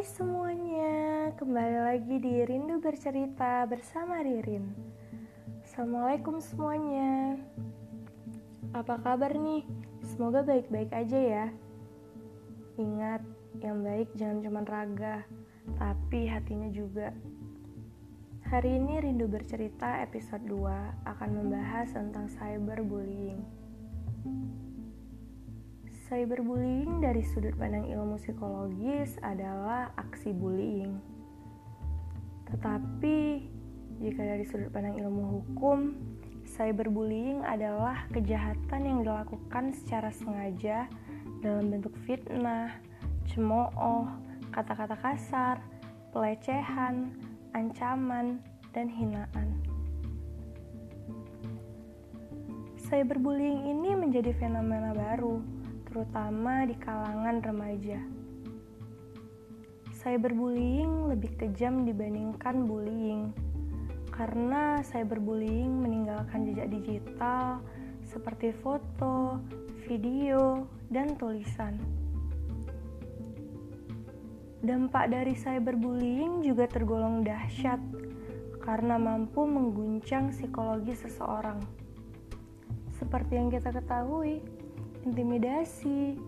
Semuanya, kembali lagi di Rindu Bercerita bersama Ririn. Assalamualaikum semuanya. Apa kabar nih? Semoga baik-baik aja ya. Ingat, yang baik jangan cuma raga, tapi hatinya juga. Hari ini Rindu Bercerita episode 2 akan membahas tentang cyberbullying Cyberbullying dari sudut pandang ilmu psikologis adalah aksi bullying. Tetapi, jika dari sudut pandang ilmu hukum, cyberbullying adalah kejahatan yang dilakukan secara sengaja dalam bentuk fitnah, cemooh, kata-kata kasar, pelecehan, ancaman, dan hinaan. Cyberbullying ini menjadi fenomena baru terutama di kalangan remaja. Cyberbullying lebih kejam dibandingkan bullying, karena cyberbullying meninggalkan jejak digital seperti foto, video, dan tulisan. Dampak dari cyberbullying juga tergolong dahsyat karena mampu mengguncang psikologi seseorang. Seperti yang kita ketahui, intimidasi,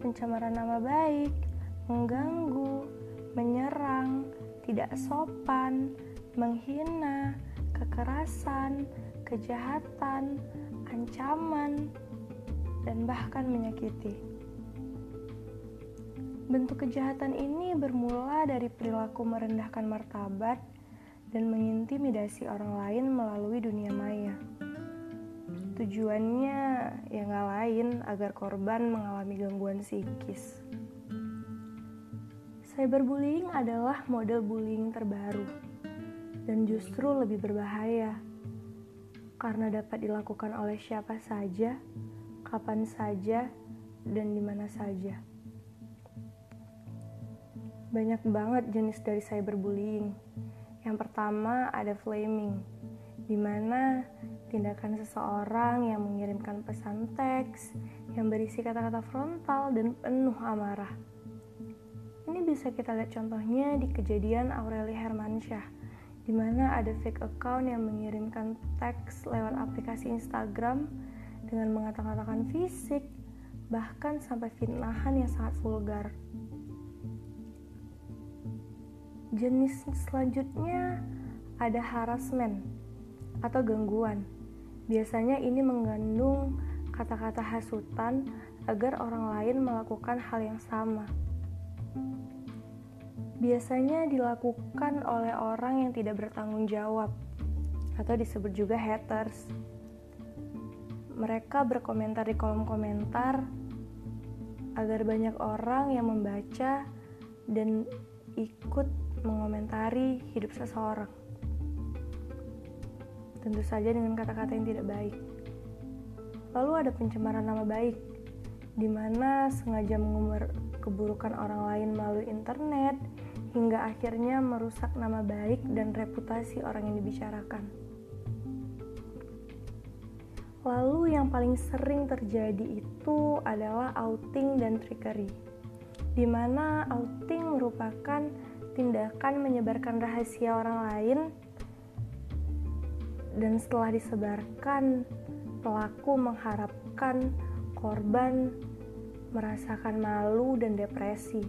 pencemaran nama baik, mengganggu, menyerang, tidak sopan, menghina, kekerasan, kejahatan, ancaman, dan bahkan menyakiti. Bentuk kejahatan ini bermula dari perilaku merendahkan martabat dan mengintimidasi orang lain melalui dunia maya. Tujuannya ya nggak lain agar korban mengalami gangguan psikis. Cyberbullying adalah model bullying terbaru dan justru lebih berbahaya karena dapat dilakukan oleh siapa saja, kapan saja, dan di mana saja. Banyak banget jenis dari cyberbullying. Yang pertama ada flaming, di mana tindakan seseorang yang mengirimkan pesan teks yang berisi kata-kata frontal dan penuh amarah. Ini bisa kita lihat contohnya di kejadian Aureli Hermansyah, di mana ada fake account yang mengirimkan teks lewat aplikasi Instagram dengan mengatakan fisik, bahkan sampai fitnahan yang sangat vulgar. Jenis selanjutnya ada harassment atau gangguan Biasanya ini mengandung kata-kata hasutan agar orang lain melakukan hal yang sama. Biasanya dilakukan oleh orang yang tidak bertanggung jawab atau disebut juga haters. Mereka berkomentar di kolom komentar agar banyak orang yang membaca dan ikut mengomentari hidup seseorang tentu saja dengan kata-kata yang tidak baik. Lalu ada pencemaran nama baik, di mana sengaja mengumbar keburukan orang lain melalui internet hingga akhirnya merusak nama baik dan reputasi orang yang dibicarakan. Lalu yang paling sering terjadi itu adalah outing dan trickery, di mana outing merupakan tindakan menyebarkan rahasia orang lain dan setelah disebarkan, pelaku mengharapkan korban merasakan malu dan depresi.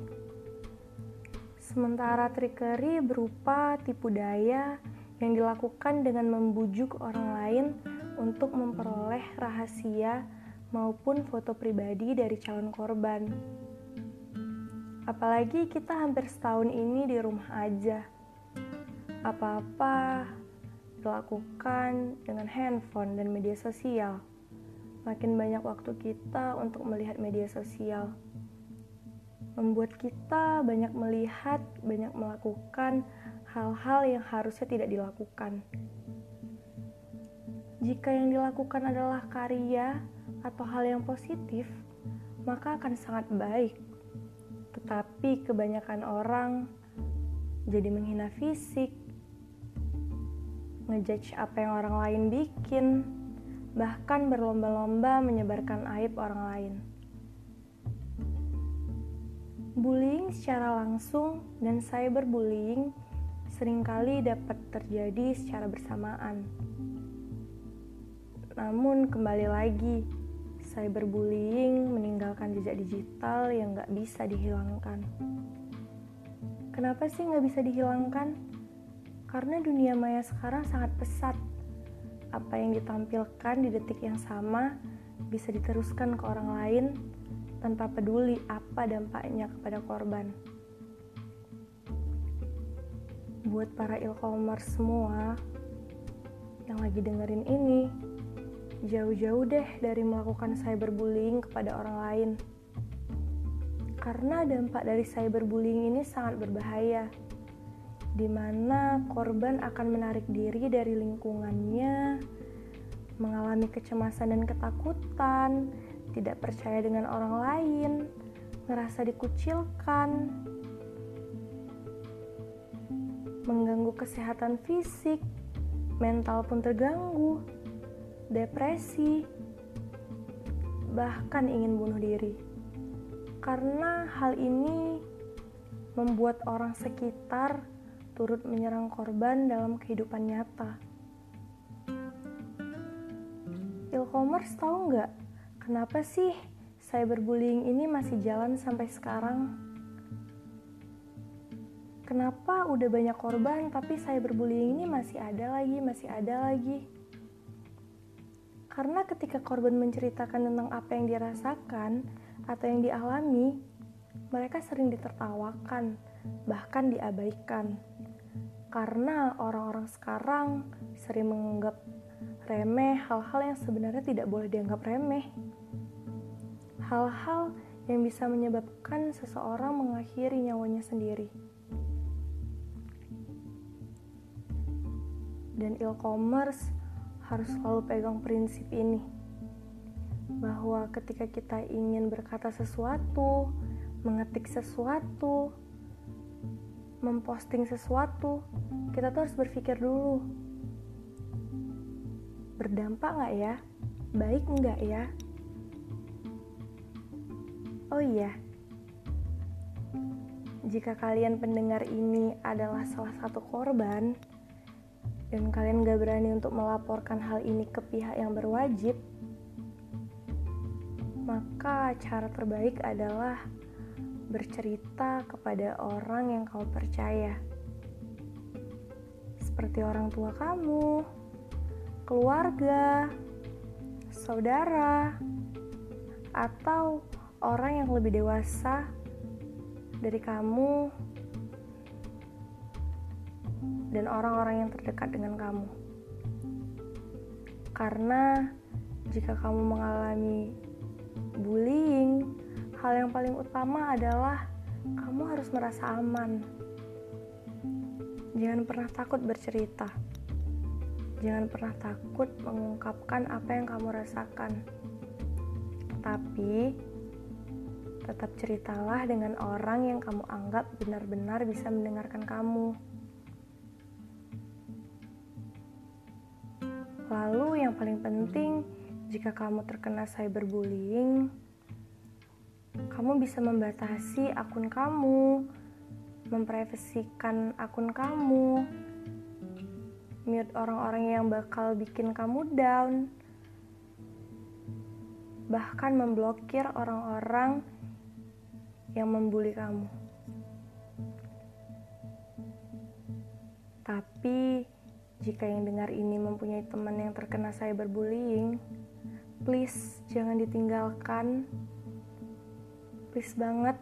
Sementara trickery berupa tipu daya yang dilakukan dengan membujuk orang lain untuk memperoleh rahasia maupun foto pribadi dari calon korban. Apalagi kita hampir setahun ini di rumah aja. Apa-apa dilakukan dengan handphone dan media sosial. Makin banyak waktu kita untuk melihat media sosial. Membuat kita banyak melihat, banyak melakukan hal-hal yang harusnya tidak dilakukan. Jika yang dilakukan adalah karya atau hal yang positif, maka akan sangat baik. Tetapi kebanyakan orang jadi menghina fisik, ngejudge apa yang orang lain bikin, bahkan berlomba-lomba menyebarkan aib orang lain. Bullying secara langsung dan cyberbullying sering kali dapat terjadi secara bersamaan. Namun kembali lagi, cyberbullying meninggalkan jejak digital yang gak bisa dihilangkan. Kenapa sih gak bisa dihilangkan? Karena dunia maya sekarang sangat pesat. Apa yang ditampilkan di detik yang sama bisa diteruskan ke orang lain tanpa peduli apa dampaknya kepada korban. Buat para e-commerce semua yang lagi dengerin ini, jauh-jauh deh dari melakukan cyberbullying kepada orang lain. Karena dampak dari cyberbullying ini sangat berbahaya, di mana korban akan menarik diri dari lingkungannya, mengalami kecemasan dan ketakutan, tidak percaya dengan orang lain, ngerasa dikucilkan, mengganggu kesehatan fisik, mental pun terganggu depresi, bahkan ingin bunuh diri. Karena hal ini membuat orang sekitar turut menyerang korban dalam kehidupan nyata. E-commerce tahu nggak kenapa sih cyberbullying ini masih jalan sampai sekarang? Kenapa udah banyak korban tapi cyberbullying ini masih ada lagi, masih ada lagi? Karena ketika korban menceritakan tentang apa yang dirasakan atau yang dialami, mereka sering ditertawakan, bahkan diabaikan. Karena orang-orang sekarang sering menganggap remeh hal-hal yang sebenarnya tidak boleh dianggap remeh. Hal-hal yang bisa menyebabkan seseorang mengakhiri nyawanya sendiri. Dan e-commerce harus selalu pegang prinsip ini bahwa ketika kita ingin berkata sesuatu, mengetik sesuatu, memposting sesuatu, kita tuh harus berpikir dulu. Berdampak nggak ya? Baik nggak ya? Oh iya, jika kalian pendengar ini adalah salah satu korban, dan kalian gak berani untuk melaporkan hal ini ke pihak yang berwajib, maka cara terbaik adalah bercerita kepada orang yang kau percaya. Seperti orang tua kamu, keluarga, saudara, atau orang yang lebih dewasa dari kamu dan orang-orang yang terdekat dengan kamu. Karena jika kamu mengalami bullying, hal yang paling utama adalah kamu harus merasa aman. Jangan pernah takut bercerita. Jangan pernah takut mengungkapkan apa yang kamu rasakan. Tapi tetap ceritalah dengan orang yang kamu anggap benar-benar bisa mendengarkan kamu. Lalu yang paling penting, jika kamu terkena cyberbullying, kamu bisa membatasi akun kamu, memprivasikan akun kamu, mute orang-orang yang bakal bikin kamu down, bahkan memblokir orang-orang yang membuli kamu. Tapi jika yang dengar ini mempunyai teman yang terkena cyberbullying, please jangan ditinggalkan. Please banget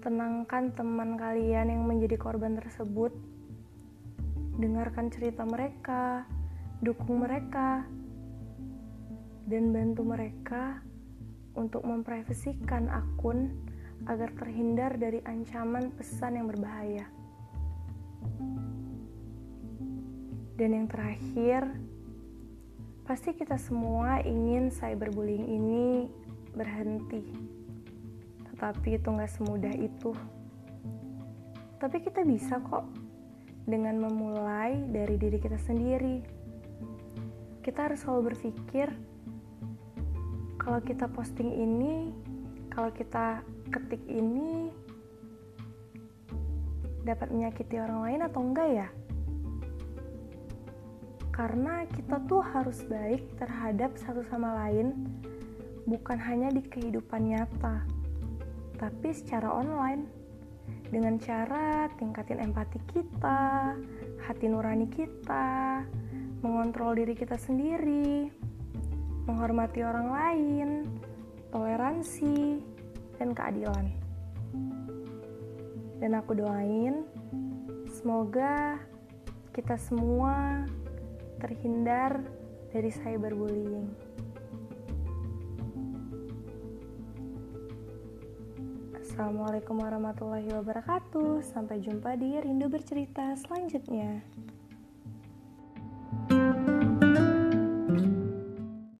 tenangkan teman kalian yang menjadi korban tersebut. Dengarkan cerita mereka, dukung mereka, dan bantu mereka untuk memprivasikan akun agar terhindar dari ancaman pesan yang berbahaya. Dan yang terakhir, pasti kita semua ingin cyberbullying ini berhenti. Tetapi itu nggak semudah itu. Tapi kita bisa kok dengan memulai dari diri kita sendiri. Kita harus selalu berpikir kalau kita posting ini, kalau kita ketik ini dapat menyakiti orang lain atau enggak ya? Karena kita tuh harus baik terhadap satu sama lain, bukan hanya di kehidupan nyata, tapi secara online. Dengan cara tingkatin empati kita, hati nurani kita, mengontrol diri kita sendiri, menghormati orang lain, toleransi, dan keadilan. Dan aku doain semoga kita semua terhindar dari cyberbullying. Assalamualaikum warahmatullahi wabarakatuh. Sampai jumpa di Rindu Bercerita selanjutnya.